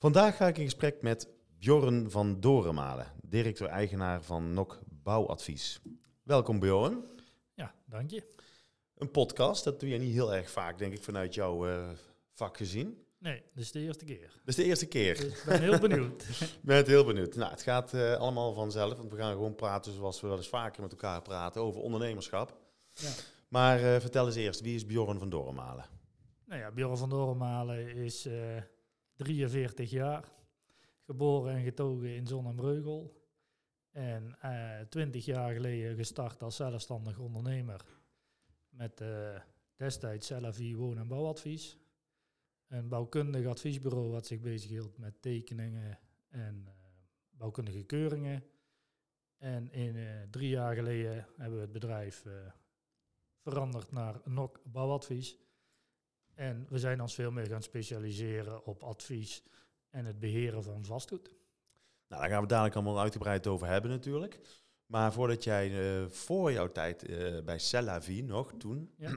Vandaag ga ik in gesprek met Bjorn van Dorenmalen, directeur-eigenaar van NOC Bouwadvies. Welkom Bjorn. Ja, dank je. Een podcast, dat doe je niet heel erg vaak, denk ik, vanuit jouw uh, vak gezien. Nee, dat is de eerste keer. Dat is de eerste keer. Dus ik ben heel benieuwd. ben heel benieuwd. Nou, het gaat uh, allemaal vanzelf, want we gaan gewoon praten zoals we wel eens vaker met elkaar praten over ondernemerschap. Ja. Maar uh, vertel eens eerst, wie is Bjorn van Dorenmalen? Nou ja, Bjorn van Dorenmalen is 43 jaar, geboren en getogen in Zon en Breugel. En uh, 20 jaar geleden gestart als zelfstandig ondernemer met uh, destijds Cellavi Woon- en Bouwadvies. Een bouwkundig adviesbureau wat zich bezighield met tekeningen en uh, bouwkundige keuringen. En in, drie jaar geleden hebben we het bedrijf veranderd naar NOC Bouwadvies. En we zijn ons veel meer gaan specialiseren op advies en het beheren van vastgoed. Nou, daar gaan we dadelijk allemaal uitgebreid over hebben natuurlijk. Maar voordat jij uh, voor jouw tijd uh, bij Cellavi nog toen, ja.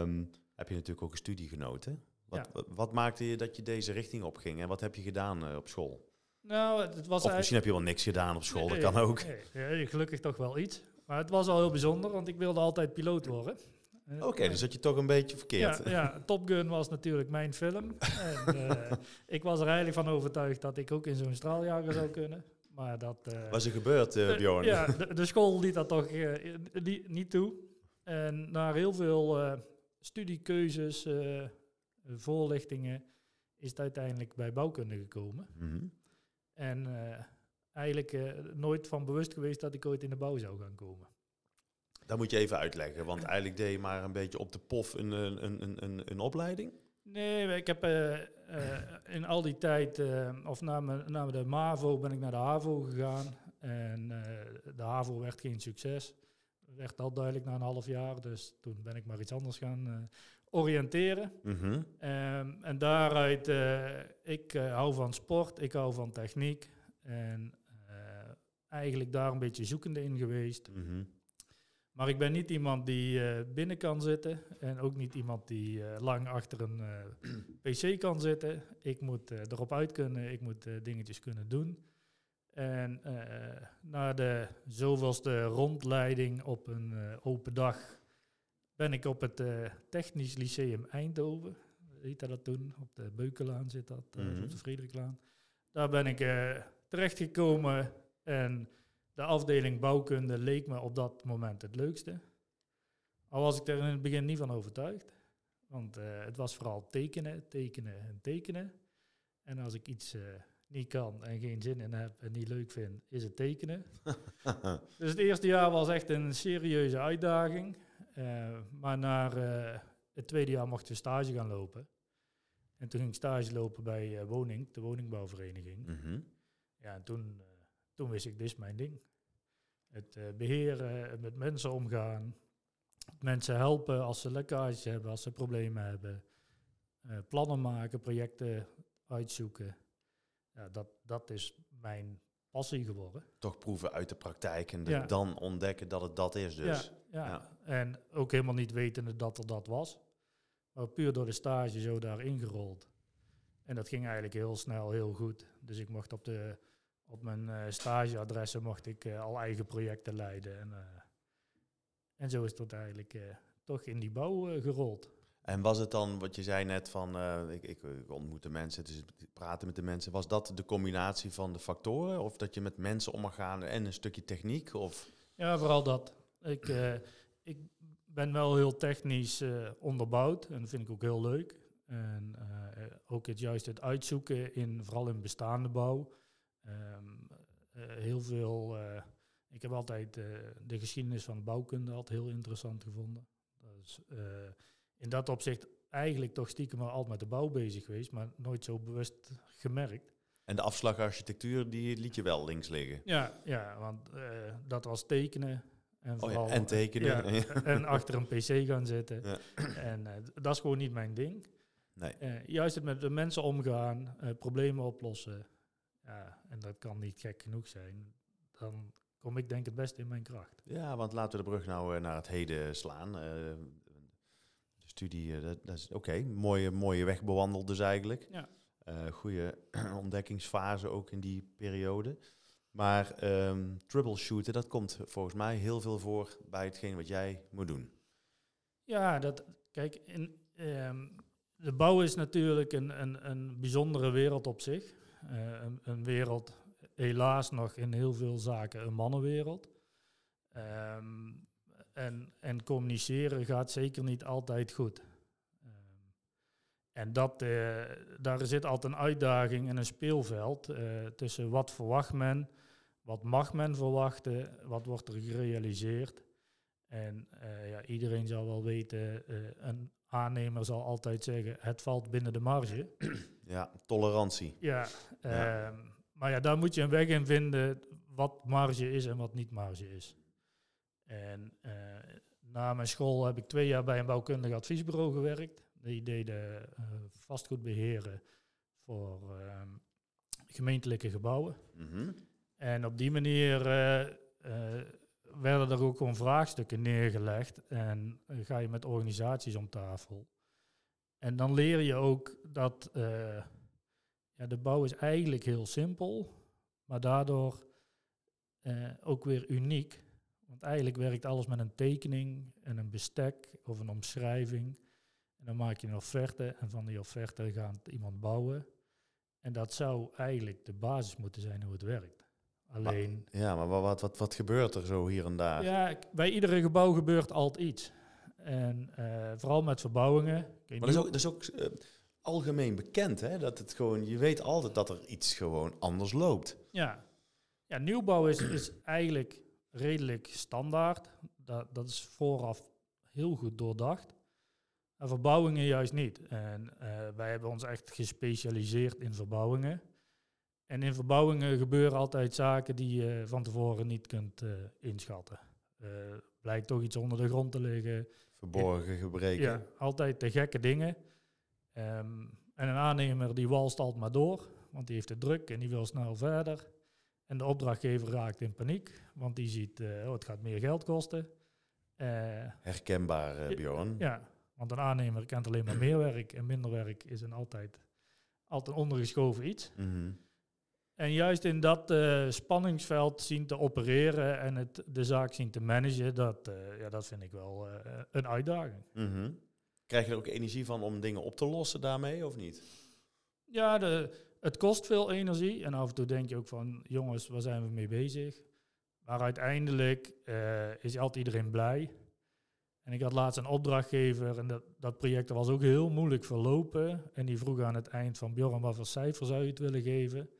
um, heb je natuurlijk ook een studie genoten. Wat, ja. wat, maakte je dat je deze richting opging en wat heb je gedaan uh, op school? Nou, het was of misschien heb je wel niks gedaan op school, nee, dat kan ook. Nee, gelukkig toch wel iets. Maar het was al heel bijzonder, want ik wilde altijd piloot worden. Oké, okay, dus dat je toch een beetje verkeerd. Ja, ja, Top Gun was natuurlijk mijn film. en, uh, ik was er eigenlijk van overtuigd dat ik ook in zo'n straaljager zou kunnen. Maar dat... Uh, was er gebeurd, uh, Bjorn? ja, de, de, school liet dat toch niet, niet toe. En na heel veel studiekeuzes, voorlichtingen, is het uiteindelijk bij bouwkunde gekomen. Mm -hmm. En eigenlijk nooit van bewust geweest dat ik ooit in de bouw zou gaan komen. Dat moet je even uitleggen, want eigenlijk deed je maar een beetje op de pof een, een, een, een, een opleiding. Nee, ik heb uh, uh, in al die tijd, uh, of na, me, na de MAVO ben ik naar de HAVO gegaan. En de HAVO werd geen succes. Werd al duidelijk na een half jaar, dus toen ben ik maar iets anders gaan oriënteren. -hmm. um, en daaruit, ik hou van sport, ik hou van techniek. En eigenlijk daar een beetje zoekende in geweest. -hmm. Maar ik ben niet iemand die uh, binnen kan zitten en ook niet iemand die uh, lang achter een uh, pc kan zitten. Ik moet erop uit kunnen, ik moet dingetjes kunnen doen. En na de zoveelste rondleiding op een open dag ben ik op het Technisch Lyceum Eindhoven, heette dat toen, op de Beukelaan zit dat, mm -hmm. op de Friedrichlaan. Daar ben ik terechtgekomen en de afdeling bouwkunde leek me op dat moment het leukste. Al was ik er in het begin niet van overtuigd. Want uh, het was vooral tekenen, tekenen en tekenen. En als ik iets uh, niet kan en geen zin in heb en niet leuk vind, is het tekenen. dus het eerste jaar was echt een serieuze uitdaging. Uh, maar na het tweede jaar mochten we stage gaan lopen. En toen ging ik stage lopen bij Woning, de woningbouwvereniging. Mm -hmm. Ja, en toen, toen wist ik, dit is mijn ding. Het uh, beheren, met mensen omgaan, mensen helpen als ze lekkages hebben, als ze problemen hebben, uh, plannen maken, projecten uitzoeken. Ja, dat, dat is mijn passie geworden. Toch proeven uit de praktijk en ja. dan ontdekken dat het dat is dus. Ja, ja. en ook helemaal niet wetende dat er dat was. Maar puur door de stage zo daar ingerold. En dat ging eigenlijk heel snel, heel goed. Dus ik mocht op de op mijn uh, stageadressen mocht ik uh, al eigen projecten leiden. En, uh, en zo is het eigenlijk toch in die bouw gerold. En was het dan, wat je zei net van, ik, ik, ik ontmoet de mensen, dus praten met de mensen. Was dat de combinatie van de factoren? Of dat je met mensen om mag gaan en een stukje techniek? Of? Ja, vooral dat. Ik, ik ben wel heel technisch onderbouwd en dat vind ik ook heel leuk. En ook het juist het uitzoeken, in, vooral in bestaande bouw. Um, uh, heel veel. Uh, ik heb altijd uh, de geschiedenis van de bouwkunde altijd heel interessant gevonden. Dus, in dat opzicht eigenlijk toch stiekem wel altijd met de bouw bezig geweest, maar nooit zo bewust gemerkt. En de afslag architectuur, die liet je wel links liggen. Ja, ja want eh, dat was tekenen. En, Oh vooral, ja, en tekenen. ja, en achter een pc gaan zitten. Ja. En eh, dat is gewoon niet mijn ding. Nee. Eh, juist het met de mensen omgaan, eh, problemen oplossen. Ja, en dat kan niet gek genoeg zijn. Dan kom ik denk het beste in mijn kracht. Ja, want laten we de brug nou eh, naar het heden slaan. Eh, de studie, eh, dat, dat is oké. Mooie, mooie weg bewandeld dus eigenlijk. Ja. Eh, goede ontdekkingsfase ook in die periode. Maar ehm, troubleshooten, dat komt volgens mij heel veel voor bij hetgeen wat jij moet doen. Ja, dat, kijk, in, ehm, de bouw is natuurlijk een, een, een bijzondere wereld op zich. Eh, een, wereld, helaas nog in heel veel zaken, een mannenwereld. Ehm, en, en communiceren gaat zeker niet altijd goed. Ehm, en dat, eh, daar zit altijd een uitdaging en een speelveld eh, tussen wat verwacht men, wat mag men verwachten, wat wordt er gerealiseerd. En ja, iedereen zal wel weten, een aannemer zal altijd zeggen, het valt binnen de marge. Ja, tolerantie. Ja, Ja. ehm, maar ja, daar moet je een weg in vinden wat marge is en wat niet marge is. En eh, na mijn school heb ik twee jaar bij een bouwkundig adviesbureau gewerkt. Die deden eh, vastgoedbeheren voor ehm, gemeentelijke gebouwen. Mhm. En op die manier eh, werden er ook gewoon vraagstukken neergelegd. En eh, ga je met organisaties om tafel. En dan leer je ook dat eh, ja, de bouw is eigenlijk heel simpel, maar daardoor eh, ook weer uniek. Want eigenlijk werkt alles met een tekening en een bestek of een omschrijving. En dan maak je een offerte en van die offerte gaat iemand bouwen. En dat zou eigenlijk de basis moeten zijn hoe het werkt. Alleen, Ja, maar wa- wat, wat, wat gebeurt er zo hier en daar? ja, bij iedere gebouw gebeurt altijd iets. En eh, vooral met verbouwingen. Maar dat is ook, dat is ook eh, algemeen bekend, hè? Dat het gewoon, je weet altijd dat er iets gewoon anders loopt. Ja, ja nieuwbouw is, is eigenlijk redelijk standaard. Dat, dat is vooraf heel goed doordacht. En verbouwingen juist niet. En eh, wij hebben ons echt gespecialiseerd in verbouwingen. En in verbouwingen gebeuren altijd zaken die je van tevoren niet kunt eh, inschatten. Eh blijkt toch iets onder de grond te liggen. Verborgen gebreken. Ja, altijd de gekke dingen. Ehm, en een aannemer die walst altijd maar door, want die heeft het druk en die wil snel verder. En de opdrachtgever raakt in paniek, want die ziet, eh, oh, het gaat meer geld kosten. Herkenbaar, Bjorn. ja, want een aannemer kent alleen maar meer werk en minder werk is een altijd, altijd ondergeschoven iets. Mhm. En juist in dat eh, spanningsveld zien te opereren en het, de zaak zien te managen, dat, eh, ja, dat vind ik wel eh, een uitdaging. Mhm. Krijg je er ook energie van om dingen op te lossen daarmee, of niet? Ja, de, het kost veel energie. En af en toe denk je ook van, jongens, waar zijn we mee bezig? Maar uiteindelijk is altijd iedereen blij. En ik had laatst een opdrachtgever en dat, dat project was ook heel moeilijk verlopen. En die vroeg aan het eind van, Bjorn, wat voor cijfer zou je het willen geven?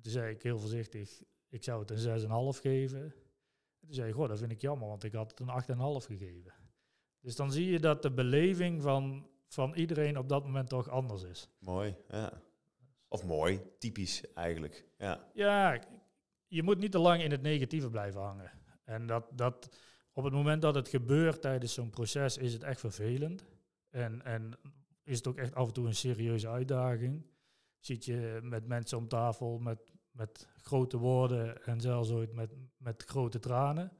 En toen zei ik heel voorzichtig, ik zou het een 6,5 geven. En toen zei ik, goh, dat vind ik jammer, want ik had het een 8,5 gegeven. Dus dan zie je dat de beleving van, van iedereen op dat moment toch anders is. Mooi, ja. Of mooi, typisch eigenlijk. Ja. Ja, je moet niet te lang in het negatieve blijven hangen. En dat, dat op het moment dat het gebeurt tijdens zo'n proces is het echt vervelend. En, en is het ook echt af en toe een serieuze uitdaging. Zit je met mensen om tafel met, met grote woorden en zelfs ooit met, met grote tranen.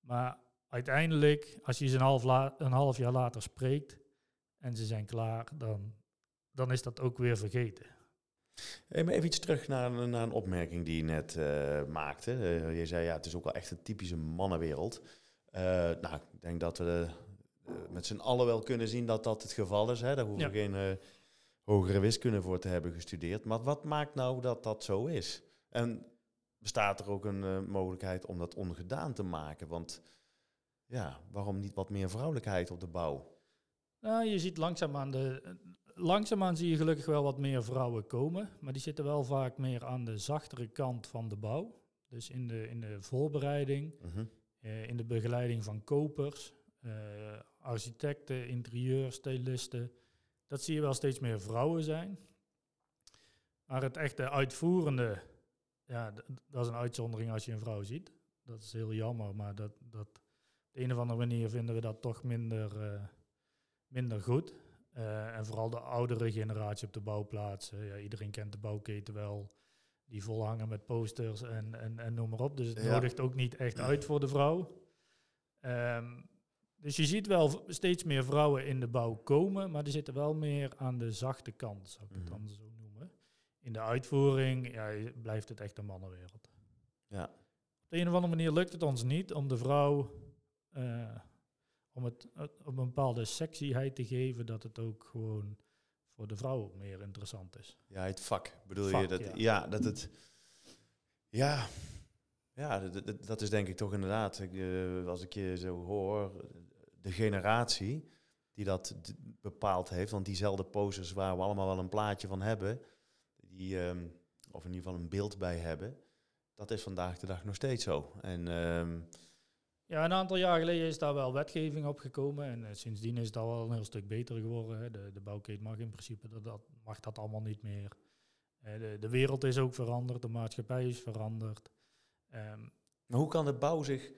Maar uiteindelijk, als je ze een half, la- een half jaar later spreekt en ze zijn klaar, dan, dan is dat ook weer vergeten. Even iets terug naar, een- naar een opmerking die je net eh, maakte. Eh, je zei, ja, het is ook wel echt een typische mannenwereld. Eh, nou, ik denk dat we met z'n allen wel kunnen zien dat dat het geval is. Hè? Daar hoeven we geen hogere wiskunde voor te hebben gestudeerd. Maar wat maakt nou dat dat zo is? En bestaat er ook een eh, mogelijkheid om dat ongedaan te maken? Want ja, waarom niet wat meer vrouwelijkheid op de bouw? Nou, je ziet langzaamaan, de, langzaamaan zie je gelukkig wel wat meer vrouwen komen, maar die zitten wel vaak meer aan de zachtere kant van de bouw. Dus in de, in de voorbereiding, Mhm. eh, in de begeleiding van kopers. eh, architecten, interieurstylisten. Dat zie je wel steeds meer vrouwen zijn. Maar het echte uitvoerende, ja, dat is een uitzondering als je een vrouw ziet. Dat is heel jammer, maar dat, dat, op de een of andere manier vinden we dat toch minder, eh, minder goed. Eh, en vooral de oudere generatie op de bouwplaatsen. Ja, iedereen kent de bouwketen wel. Die vol hangen met posters en, en, en noem maar op. Dus het Ja. nodigt ook niet echt uit voor de vrouw. Ehm, dus je ziet wel steeds meer vrouwen in de bouw komen, maar die zitten wel meer aan de zachte kant, zou ik het Mhm. dan zo noemen. In de uitvoering ja, blijft het echt een mannenwereld. Ja. Op de een of andere manier lukt het ons niet om de vrouw eh, om het eh, op een bepaalde sexyheid te geven, dat het ook gewoon voor de vrouw meer interessant is. Ja, het vak bedoel je? Dat, ja. ja. dat het... Ja, ja dat, dat, dat is denk ik toch inderdaad, ik, eh, als ik je zo hoor, de generatie die dat bepaald heeft, want diezelfde posters waar we allemaal wel een plaatje van hebben, die, ehm, of in ieder geval een beeld bij hebben, dat is vandaag de dag nog steeds zo. En ehm, Ja, een aantal jaar geleden is daar wel wetgeving op gekomen en eh, sindsdien is dat wel een heel stuk beter geworden. Hè. De, de bouwkeet mag in principe dat, dat, mag dat allemaal niet meer. Eh, de, de wereld is ook veranderd, de maatschappij is veranderd. Ehm, Maar hoe kan de bouw zich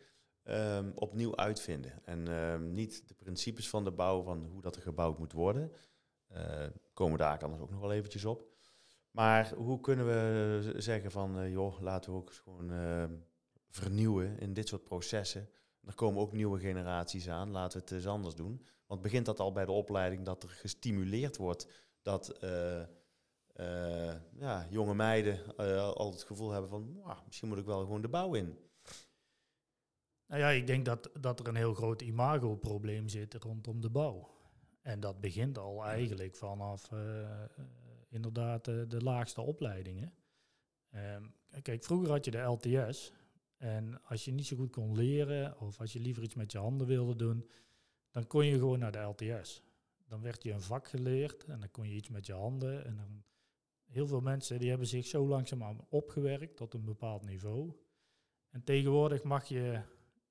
ehm, opnieuw uitvinden? En ehm, niet de principes van de bouw, van hoe dat er gebouwd moet worden. Eh, komen daar anders ook nog wel eventjes op. Maar hoe kunnen we zeggen van, eh, joh, laten we ook gewoon ehm, vernieuwen in dit soort processen. Er komen ook nieuwe generaties aan, laten we het eens anders doen. Want begint dat al bij de opleiding dat er gestimuleerd wordt dat eh, ja, jonge meiden al het gevoel hebben van, "Mwah, misschien moet ik wel gewoon de bouw in. Nou ja, ik denk dat, dat er een heel groot imagoprobleem zit rondom de bouw. En dat begint al eigenlijk vanaf eh, eh, inderdaad de, de laagste opleidingen. Ehm, kijk, vroeger had je de LTS. En als je niet zo goed kon leren, of als je liever iets met je handen wilde doen, dan kon je gewoon naar de LTS. Dan werd je een vak geleerd en dan kon je iets met je handen. En dan, heel veel mensen die hebben zich zo langzaamaan opgewerkt tot een bepaald niveau. En tegenwoordig mag je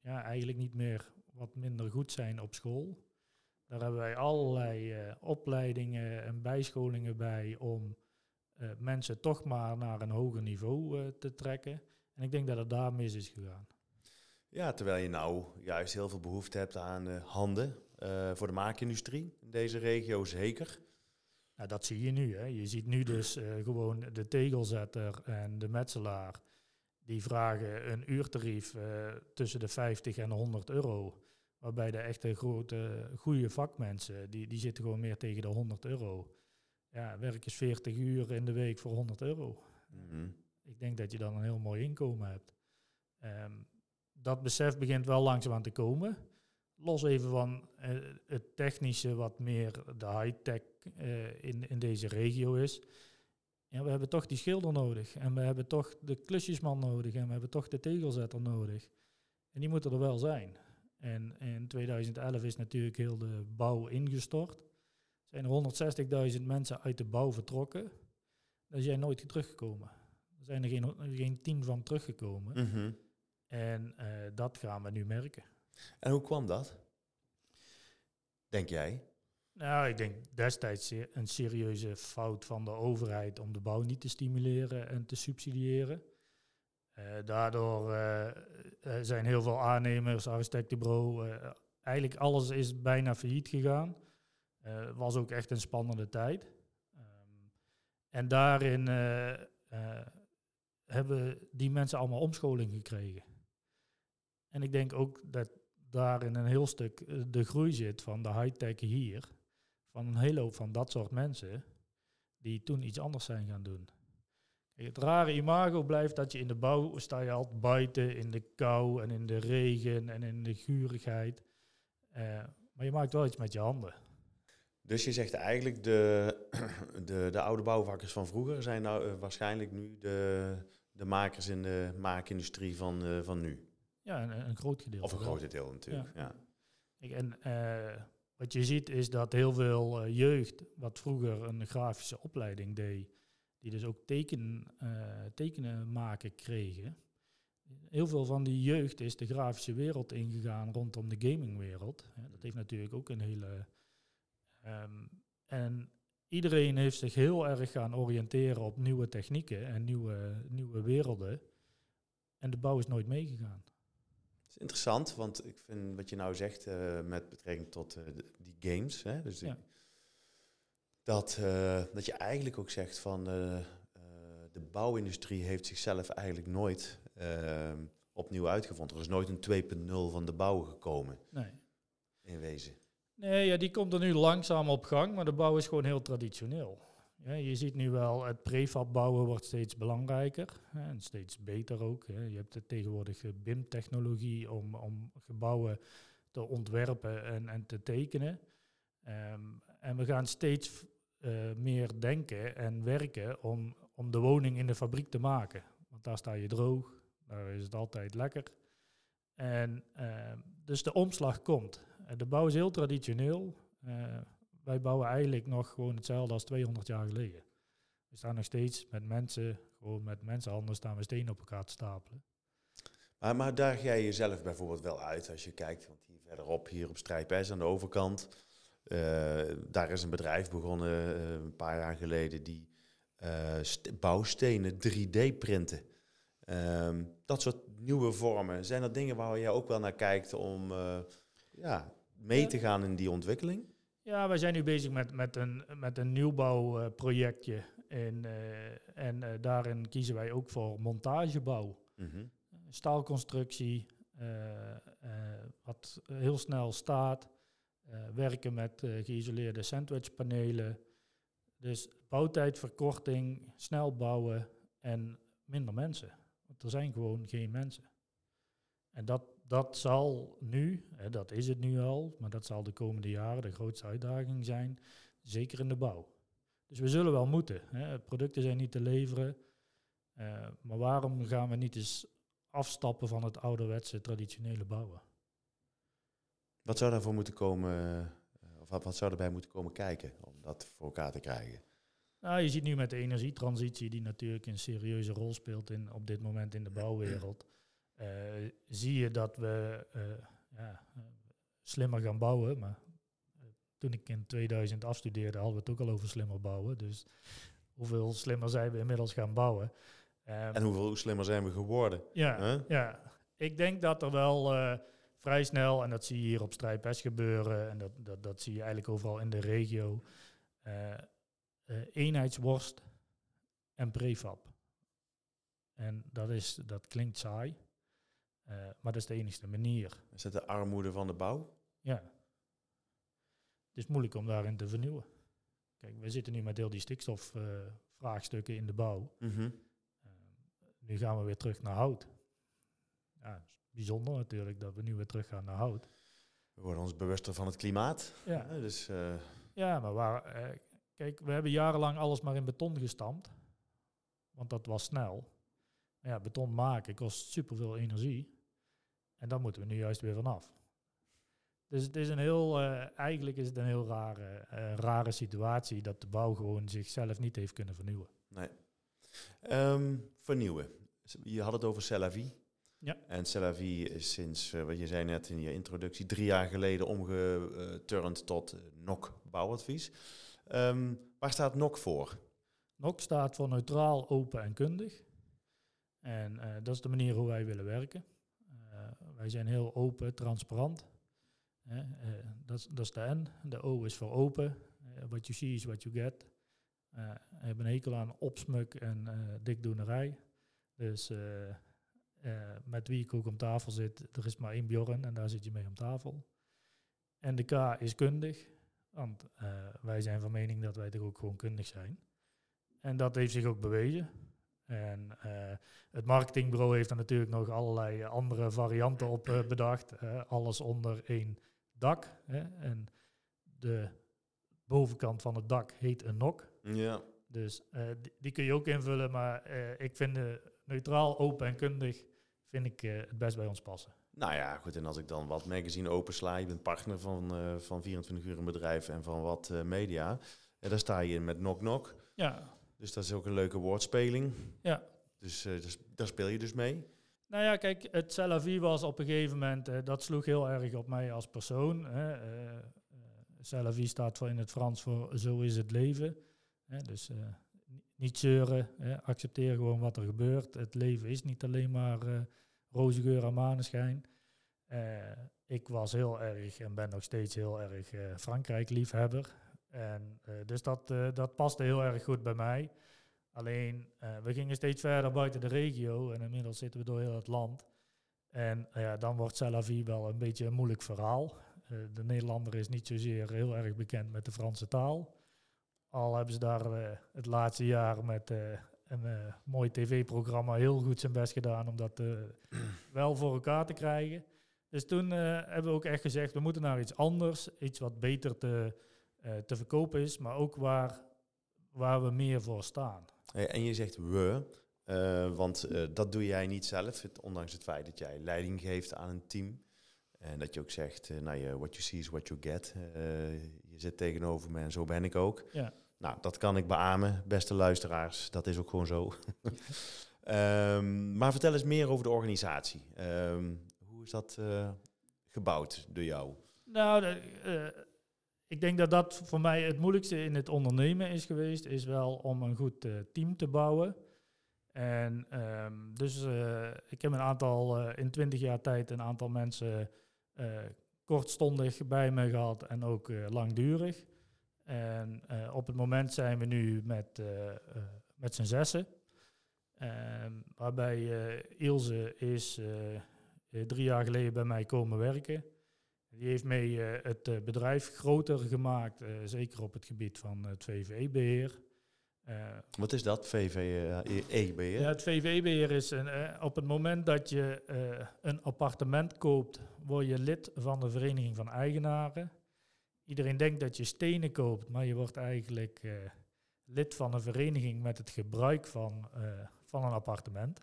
ja, eigenlijk niet meer wat minder goed zijn op school. Daar hebben wij allerlei eh, opleidingen en bijscholingen bij om eh, mensen toch maar naar een hoger niveau eh, te trekken. En ik denk dat het daar mis is gegaan. Ja, terwijl je nou juist heel veel behoefte hebt aan handen voor de maakindustrie. In deze regio zeker. Nou, dat zie je nu. Hè. Je ziet nu dus gewoon de tegelzetter en de metselaar. Die vragen een uurtarief eh, tussen de 50 en 100 euro. Waarbij de echte grote, goede vakmensen, die, die zitten gewoon meer tegen de 100 euro. Ja, werk eens 40 uur in de week voor 100 euro. Mhm. Ik denk dat je dan een heel mooi inkomen hebt. Ehm, dat besef begint wel langzaam aan te komen. Los even van eh, het technische, wat meer de high-tech eh, in, in deze regio is. Ja, we hebben toch die schilder nodig. En we hebben toch de klusjesman nodig. En we hebben toch de tegelzetter nodig. En die moeten er wel zijn. En in 2011 is natuurlijk heel de bouw ingestort. Zijn er 160.000 mensen uit de bouw vertrokken. Daar zijn nooit teruggekomen. Er zijn er geen, geen tien van teruggekomen. Mhm. En eh, dat gaan we nu merken. En hoe kwam dat? Denk jij? Nou, ik denk destijds een serieuze fout van de overheid om de bouw niet te stimuleren en te subsidiëren. Eh, daardoor eh, eh, zijn heel veel aannemers, architectenbureau, eh, eigenlijk alles is bijna failliet gegaan. Het was ook echt een spannende tijd. Ehm, en daarin eh, eh, hebben die mensen allemaal omscholing gekregen. En ik denk ook dat daarin een heel stuk eh, de groei zit van de high-tech hier. Van een hele hoop van dat soort mensen die toen iets anders zijn gaan doen. Het rare imago blijft dat je in de bouw sta je altijd buiten in de kou en in de regen en in de gurigheid. Eh, maar je maakt wel iets met je handen. Dus je zegt eigenlijk de, de, de oude bouwvakkers van vroeger zijn nou eh, waarschijnlijk nu de, de makers in de maakindustrie van, eh, van nu. Ja, een, een groot gedeelte. Of een groot deel natuurlijk. Ja. Kijk, en eh, wat je ziet is dat heel veel eh, jeugd, wat vroeger een grafische opleiding deed, die dus ook teken, eh, tekenen maken kregen, heel veel van die jeugd is de grafische wereld ingegaan rondom de gamingwereld. Dat heeft natuurlijk ook een hele. ehm, en iedereen heeft zich heel erg gaan oriënteren op nieuwe technieken en nieuwe, nieuwe werelden. En de bouw is nooit meegegaan. Is interessant, want ik vind wat je nou zegt eh, met betrekking tot eh, die games, hè, dus Ja. dat, eh, dat je eigenlijk ook zegt van de bouwindustrie heeft zichzelf eigenlijk nooit eh, opnieuw uitgevonden. Er is nooit een 2.0 van de bouw gekomen, Nee. in wezen. Nee, ja, die komt er nu langzaam op gang, maar de bouw is gewoon heel traditioneel. Ja, je ziet nu wel, het prefab bouwen wordt steeds belangrijker en steeds beter ook. Je hebt de tegenwoordige BIM-technologie om, om gebouwen te ontwerpen en, en te tekenen. Ehm, en we gaan steeds eh, meer denken en werken om, om de woning in de fabriek te maken. Want daar sta je droog, daar is het altijd lekker. En ehm, dus de omslag komt. Eh, De bouw is heel traditioneel. Eh, wij bouwen eigenlijk nog gewoon hetzelfde als 200 jaar geleden. We staan nog steeds met mensen, gewoon met mensenhanden staan we stenen op elkaar te stapelen. Maar, maar daag jij jezelf bijvoorbeeld wel uit als je kijkt, want hier verderop, hier op Strijp S aan de overkant, eh, daar is een bedrijf begonnen eh, een paar jaar geleden die eh, st- bouwstenen 3D printen. Ehm, dat soort nieuwe vormen, zijn dat dingen waar jij ook wel naar kijkt om eh, ja, mee Ja. te gaan in die ontwikkeling? Ja, wij zijn nu bezig met, met een, met een nieuwbouwprojectje. en eh, en eh, daarin kiezen wij ook voor montagebouw. Mhm. staalconstructie, eh, wat heel snel staat. werken met geïsoleerde sandwichpanelen. Dus bouwtijdverkorting, snel bouwen en minder mensen. Want er zijn gewoon geen mensen. En dat, dat zal nu, hè, dat is het nu al, maar dat zal de komende jaren de grootste uitdaging zijn, zeker in de bouw. Dus we zullen wel moeten. Hè. Producten zijn niet te leveren. eh, maar waarom gaan we niet eens afstappen van het ouderwetse traditionele bouwen. Wat zou daarvoor moeten komen, eh, of wat, wat zou erbij moeten komen kijken om dat voor elkaar te krijgen? Nou, je ziet nu met de energietransitie, die natuurlijk een serieuze rol speelt in, op dit moment in de bouwwereld, zie je dat we eh, ja, eh, slimmer gaan bouwen. Maar eh, toen ik in 2000 afstudeerde, hadden we het ook al over slimmer bouwen. Dus hoeveel slimmer zijn we inmiddels gaan bouwen? Ehm, En hoeveel slimmer zijn we geworden? Ja, Huh? ja, ik denk dat er wel eh, vrij snel, en dat zie je hier op Strijpes gebeuren, en dat, dat, dat zie je eigenlijk overal in de regio, eh, eh, eenheidsworst en prefab. En dat, is, dat klinkt saai, eh, maar dat is de enige manier. Is dat de armoede van de bouw? Ja. Het is moeilijk om daarin te vernieuwen. Kijk, we zitten nu met heel die stikstofvraagstukken in de bouw. Mhm. Eh, nu gaan we weer terug naar hout. Ja, is bijzonder natuurlijk dat we nu weer terug gaan naar hout. We worden ons bewuster van het klimaat. Ja, Dus, eh, ja maar waar, eh, kijk, we hebben jarenlang alles maar in beton gestampt. Want dat was snel. Ja, beton maken kost superveel energie. En daar moeten we nu juist weer vanaf. Dus het is een heel, eh, eigenlijk is het een heel rare, eh, rare situatie dat de bouw gewoon zichzelf niet heeft kunnen vernieuwen. nee. Ehm, vernieuwen. Je had het over Cellavi. Ja. En Cellavi is sinds, eh, wat je zei net in je introductie, drie jaar geleden omgeturnd tot NOC bouwadvies. Ehm, waar staat NOC voor? NOC staat voor neutraal, open en kundig. En eh, dat is de manier hoe wij willen werken. Eh, wij zijn heel open, transparant. Eh, dat, is- dat is de N. De O is voor open. What you see is what you get. We hebben een hekel aan opsmuk en dikdoenerij. Dus met wie ik ook om tafel zit, er is maar één Bjorn en daar zit je mee om tafel. En de K is kundig, want wij zijn van mening dat wij toch ook gewoon kundig zijn. En dat heeft zich ook bewezen. En eh, het marketingbureau heeft er natuurlijk nog allerlei andere varianten op eh, bedacht. eh, alles onder één dak. Hè. En de bovenkant van het dak heet een nok. Ja. Dus die, die kun je ook invullen. Maar ik vind neutraal, open en kundig vind ik, het best bij ons passen. Nou ja, goed. En als ik dan wat magazine opensla, je bent partner van, van 24 uur een bedrijf en van wat media. En daar sta je in met Knock Knock. Ja, Dus dat is ook een leuke woordspeling. ja. Dus eh, dus daar speel je dus mee. Nou ja, kijk, het Celavi was op een gegeven moment, uh, dat sloeg heel erg op mij als persoon. Hè. Uh, staat voor in het Frans voor zo is het leven. Hè. Dus niet zeuren, hè. accepteer gewoon wat er gebeurt. Het leven is niet alleen maar roze geur en maneschijn. ik was heel erg en ben nog steeds heel erg Frankrijk-liefhebber. En dus dat, dat paste heel erg goed bij mij. Alleen, uh, we gingen steeds verder buiten de regio en inmiddels zitten we door heel het land. En ja, dan wordt Celavi wel een beetje een moeilijk verhaal. De Nederlander is niet zozeer heel erg bekend met de Franse taal. Al hebben ze daar het laatste jaar met een mooi tv-programma heel goed zijn best gedaan om dat wel voor elkaar te krijgen. Dus toen hebben we ook echt gezegd, we moeten naar iets anders, iets wat beter te, te verkopen is, maar ook waar, waar we meer voor staan. En je zegt we, uh, want uh, dat doe jij niet zelf, het, ondanks het feit dat jij leiding geeft aan een team. En dat je ook zegt, nou, what you see is what you get. je zit tegenover me en zo ben ik ook. Ja. Nou, dat kan ik beamen, beste luisteraars. Dat is ook gewoon zo. um, maar vertel eens meer over de organisatie. Um, hoe is dat gebouwd door jou? Nou, de, ik denk dat dat voor mij het moeilijkste in het ondernemen is geweest, is wel om een goed uh, team te bouwen. En um, dus uh, ik heb een aantal, uh, in twintig jaar tijd een aantal mensen kortstondig bij me gehad en ook langdurig. En op het moment zijn we nu met, met z'n zessen. Um, waarbij Ilse is drie jaar geleden bij mij komen werken. Die heeft mee eh, het eh, bedrijf groter gemaakt, eh, zeker op het gebied van het VVE-beheer. Wat is dat, VVE-beheer? Ja, het VVE-beheer is een, op het moment dat je een appartement koopt, word je lid van de Vereniging van Eigenaren. Iedereen denkt dat je stenen koopt, maar je wordt eigenlijk lid van een vereniging met het gebruik van, van een appartement.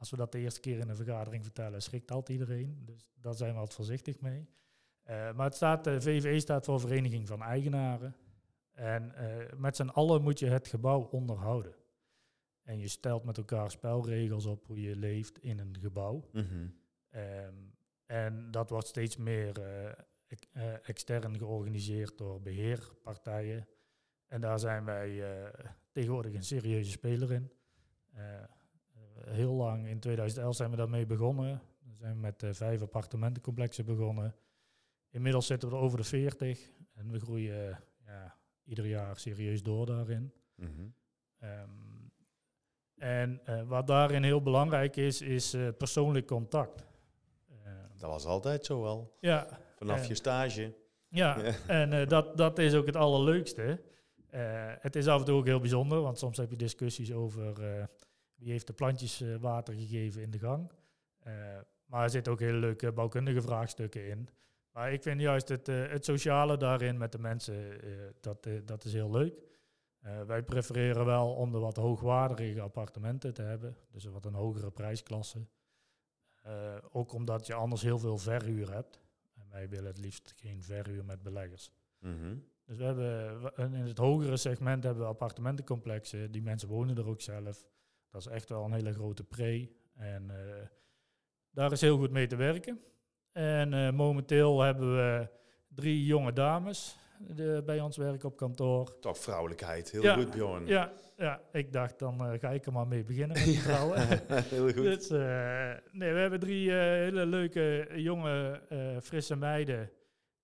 Als we dat de eerste keer in een vergadering vertellen, schrikt altijd iedereen. Dus daar zijn we altijd voorzichtig mee. Uh, maar het staat, de VVE staat voor Vereniging van Eigenaren. En uh, met z'n allen moet je het gebouw onderhouden. En je stelt met elkaar spelregels op hoe je leeft in een gebouw. Mm -hmm. um, en dat wordt steeds meer uh, extern georganiseerd door beheerpartijen. En daar zijn wij tegenwoordig een serieuze speler in heel lang, in 2011 zijn we daarmee begonnen. We zijn met uh, vijf appartementencomplexen begonnen. Inmiddels zitten we er over de 40 en we groeien ja, ieder jaar serieus door daarin. Mm um, en uh, wat daarin heel belangrijk is, is uh, persoonlijk contact. dat was altijd zo wel. Ja. Vanaf je stage. Ja, en dat, dat is ook het allerleukste. het is af en toe ook heel bijzonder, want soms heb je discussies over wie heeft de plantjes uh, water gegeven in de gang. Uh, maar er zitten ook hele leuke bouwkundige vraagstukken in. Maar ik vind juist het, uh, het sociale daarin met de mensen, dat, dat is heel leuk. wij prefereren wel om de wat hoogwaardige appartementen te hebben, dus wat een hogere prijsklasse. ook omdat je anders heel veel verhuur hebt. En wij willen het liefst geen verhuur met beleggers. Mm -hmm. Dus we hebben in het hogere segment hebben we appartementencomplexen. Die mensen wonen er ook zelf. Dat is echt wel een hele grote pre. En uh, daar is heel goed mee te werken. En uh, momenteel hebben we drie jonge dames de, bij ons werken op kantoor. Toch vrouwelijkheid, heel goed Bjorn. Ja, ja, ik dacht dan uh, ga ik er maar mee beginnen met die vrouwen. heel goed. Dus, nee, we hebben drie hele leuke, jonge, frisse meiden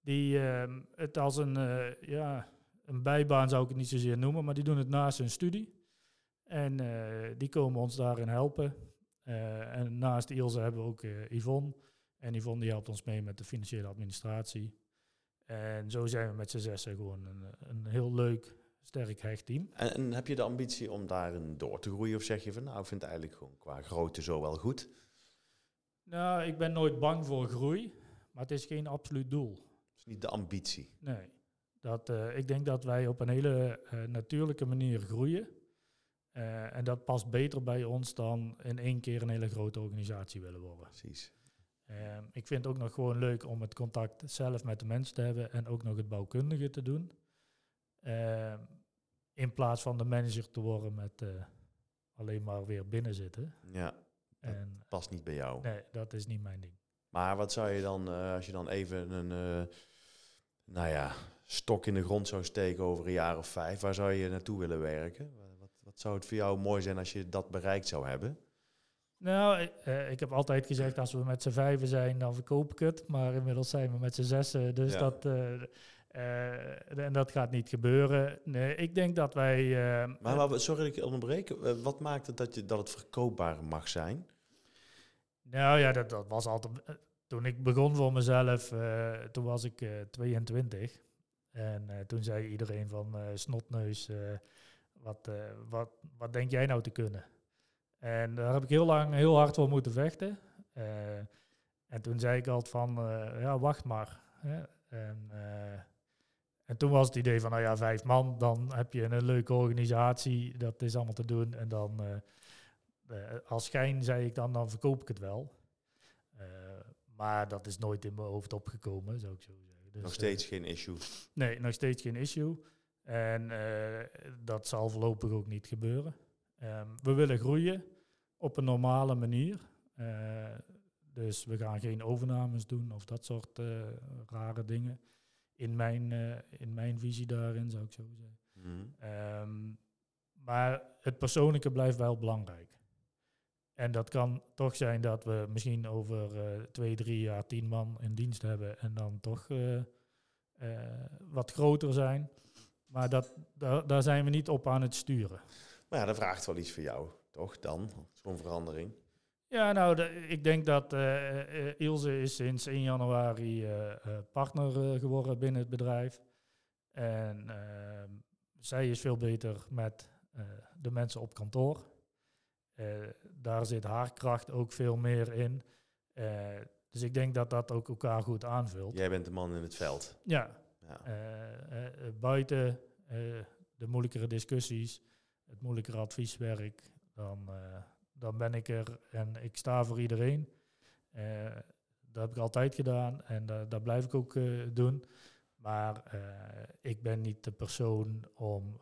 die ehm, het als een, ja, een bijbaan zou ik het niet zozeer noemen, maar die doen het naast hun studie. En uh, die komen ons daarin helpen. Uh, en naast Ilse hebben we ook uh, Yvonne. En Yvonne die helpt ons mee met de financiële administratie. En zo zijn we met z'n zessen gewoon een, een heel leuk, sterk hecht team. En, en, heb je de ambitie om daarin door te groeien? Of zeg je van nou, ik vind het eigenlijk gewoon qua grootte zo wel goed? Nou, ik ben nooit bang voor groei. Maar het is geen absoluut doel. Het is niet de ambitie? Nee. Dat, ik denk dat wij op een hele natuurlijke manier groeien. Uh, en dat past beter bij ons dan in één keer een hele grote organisatie willen worden. Precies. Uh, ik vind het ook nog gewoon leuk om het contact zelf met de mensen te hebben en ook nog het bouwkundige te doen. Uh, in plaats van de manager te worden met eh, alleen maar weer binnen zitten. Ja. En past niet bij jou. Nee, dat is niet mijn ding. Maar wat zou je dan, eh, als je dan even een, eh, nou ja, stok in de grond zou steken over een jaar of vijf, waar zou je naartoe willen werken? Wat, zou het voor jou mooi zijn als je dat bereikt zou hebben? Nou, ik, eh, ik heb altijd gezegd, als we met z'n vijven zijn, dan verkoop ik het. Maar inmiddels zijn we met z'n zessen, dus Ja. dat, eh, eh, en dat gaat niet gebeuren. Nee, ik denk dat wij... eh, Maar, maar sorry dat ik je onderbreek. Eh, Wat maakt het dat, je, dat het verkoopbaar mag zijn? Nou ja, dat, dat was altijd. eh, Toen ik begon voor mezelf, eh, toen was ik eh 22. En eh, toen zei iedereen van eh, snotneus, eh, wat, eh, wat, wat denk jij nou te kunnen? En daar heb ik heel lang heel hard voor moeten vechten. Eh, en toen zei ik altijd van, eh, ja, wacht maar. Hè. En, en toen was het idee van, nou ja, vijf man, dan heb je een leuke organisatie, dat is allemaal te doen. En dan, als schijn zei ik dan, dan verkoop ik het wel. Maar dat is nooit in mijn hoofd opgekomen, zou ik zo zeggen. Dus, Nog steeds geen issue. Nee, nog steeds geen issue. En eh, dat zal voorlopig ook niet gebeuren. Ehm, we willen groeien op een normale manier. Eh, dus we gaan geen overnames doen of dat soort eh, rare dingen. In mijn, in mijn visie daarin, zou ik zo zeggen. Mhm. Ehm, maar het persoonlijke blijft wel belangrijk. En dat kan toch zijn dat we misschien over twee, drie jaar tien man in dienst hebben en dan toch wat groter zijn. Maar dat, daar, daar zijn we niet op aan het sturen. Maar ja, dat vraagt wel iets voor jou, toch? Dan, zo'n verandering. Ja, nou, de- ik denk dat eh, eh, Ilse is sinds 1 januari eh, partner geworden binnen het bedrijf. En ehm, zij is veel beter met de mensen op kantoor. Daar zit haar kracht ook veel meer in. Dus ik denk dat dat ook elkaar goed aanvult. Jij bent de man in het veld. Ja, Ja. eh, eh, eh, buiten de moeilijkere discussies, het moeilijkere advieswerk, dan, dan ben ik er en ik sta voor iedereen. Dat heb ik altijd gedaan en da- dat blijf ik ook doen. Maar ik ben niet de persoon om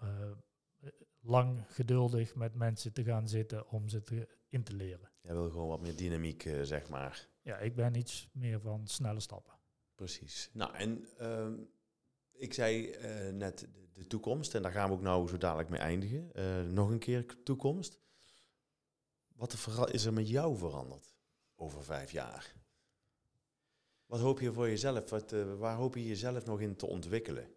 lang geduldig met mensen te gaan zitten om ze te, in te leren. Jij wil gewoon wat meer dynamiek, zeg maar. Ja, ik ben iets meer van snelle stappen. Precies. Nou, en ehm, ik zei eh, net de, toekomst, en daar gaan we ook nou zo dadelijk mee eindigen. Eh, nog een keer toekomst. Wat is er met jou veranderd over vijf jaar? Wat hoop je voor jezelf? Wat, eh, waar hoop je jezelf nog in te ontwikkelen?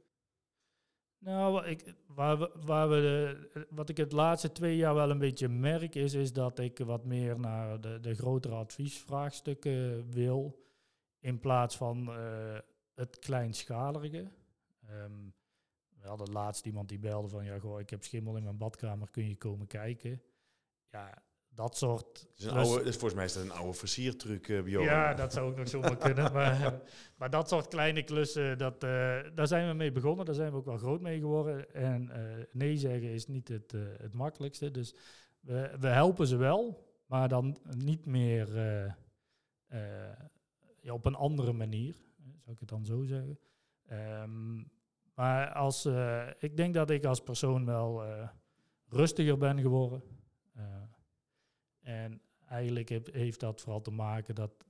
Nou, ik, waar waar we wat ik het laatste twee jaar wel een beetje merk, is, is dat ik wat meer naar de, de grotere adviesvraagstukken wil, in plaats van het kleinschalige. Ehm, we hadden laatst iemand die belde van, ja, goh, ik heb schimmel in mijn badkamer, kun je komen kijken? Ja, dat soort... Is oude, dus volgens mij is dat een oude versiertruc, eh Bjorn. ja, dat zou ook nog zomaar kunnen. Maar, maar dat soort kleine klussen, dat, eh, daar zijn we mee begonnen. Daar zijn we ook wel groot mee geworden. En eh, nee zeggen is niet het, eh, het makkelijkste. Dus we, we helpen ze wel, maar dan niet meer eh, eh, ja, op een andere manier. eh, Zou ik het dan zo zeggen. Ehm, maar als, eh, ik denk dat ik als persoon wel eh, rustiger ben geworden. Eh, en eigenlijk heb- heeft dat vooral te maken dat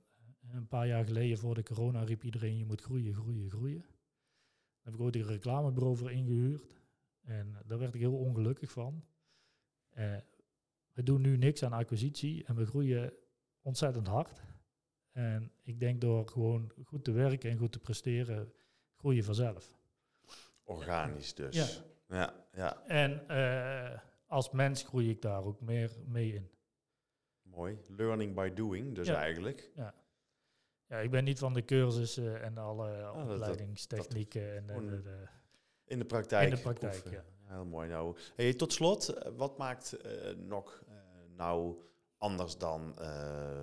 een paar jaar geleden voor de corona riep iedereen je moet groeien, groeien, groeien. Daar heb ik ooit een reclamebureau voor ingehuurd. En daar werd ik heel ongelukkig van. We doen nu niks aan acquisitie en we groeien ontzettend hard. En ik denk door gewoon goed te werken en goed te presteren, groei je vanzelf. Organisch dus. Ja. ja, ja. En eh, als mens groei ik daar ook meer mee in. Mooi. Learning by doing, dus Ja. eigenlijk. Ja, ik ben niet van de cursussen en alle dat- opleidingstechnieken en gewoon de- de- In de praktijk. In de praktijk, ja. Heel mooi. Nou, hey, tot slot, eh, wat maakt nog eh, nou anders dan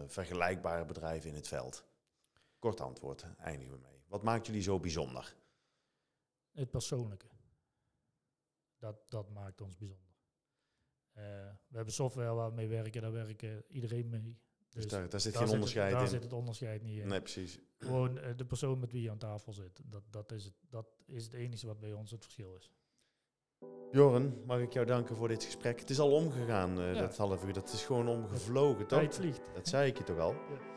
vergelijkbare bedrijven in het veld? Kort antwoord, eindigen we mee. Wat maakt jullie zo bijzonder? Het persoonlijke. Dat, dat maakt ons bijzonder. Eh, we hebben software waar we mee werken, daar werken iedereen mee. Dus, Dus daar, daar zit daar geen zit onderscheid het, daar in. zit het onderscheid niet in. Nee, precies. Gewoon eh, de persoon met wie je aan tafel zit. Dat, dat, is het, dat is het enige wat bij ons het verschil is. Jorren, mag ik jou danken voor dit gesprek. Het is al omgegaan, uh, Ja. dat half uur. Dat is gewoon omgevlogen, toch? Tijd vliegt. Dat zei ik je toch al? Ja.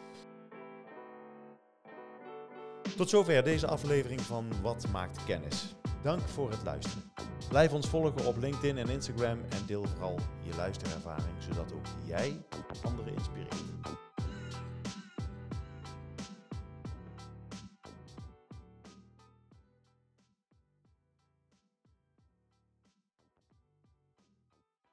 Tot zover deze aflevering van Wat maakt kennis. Dank voor het luisteren. Blijf ons volgen op LinkedIn en Instagram en deel vooral je luisterervaring, zodat ook jij anderen inspireert.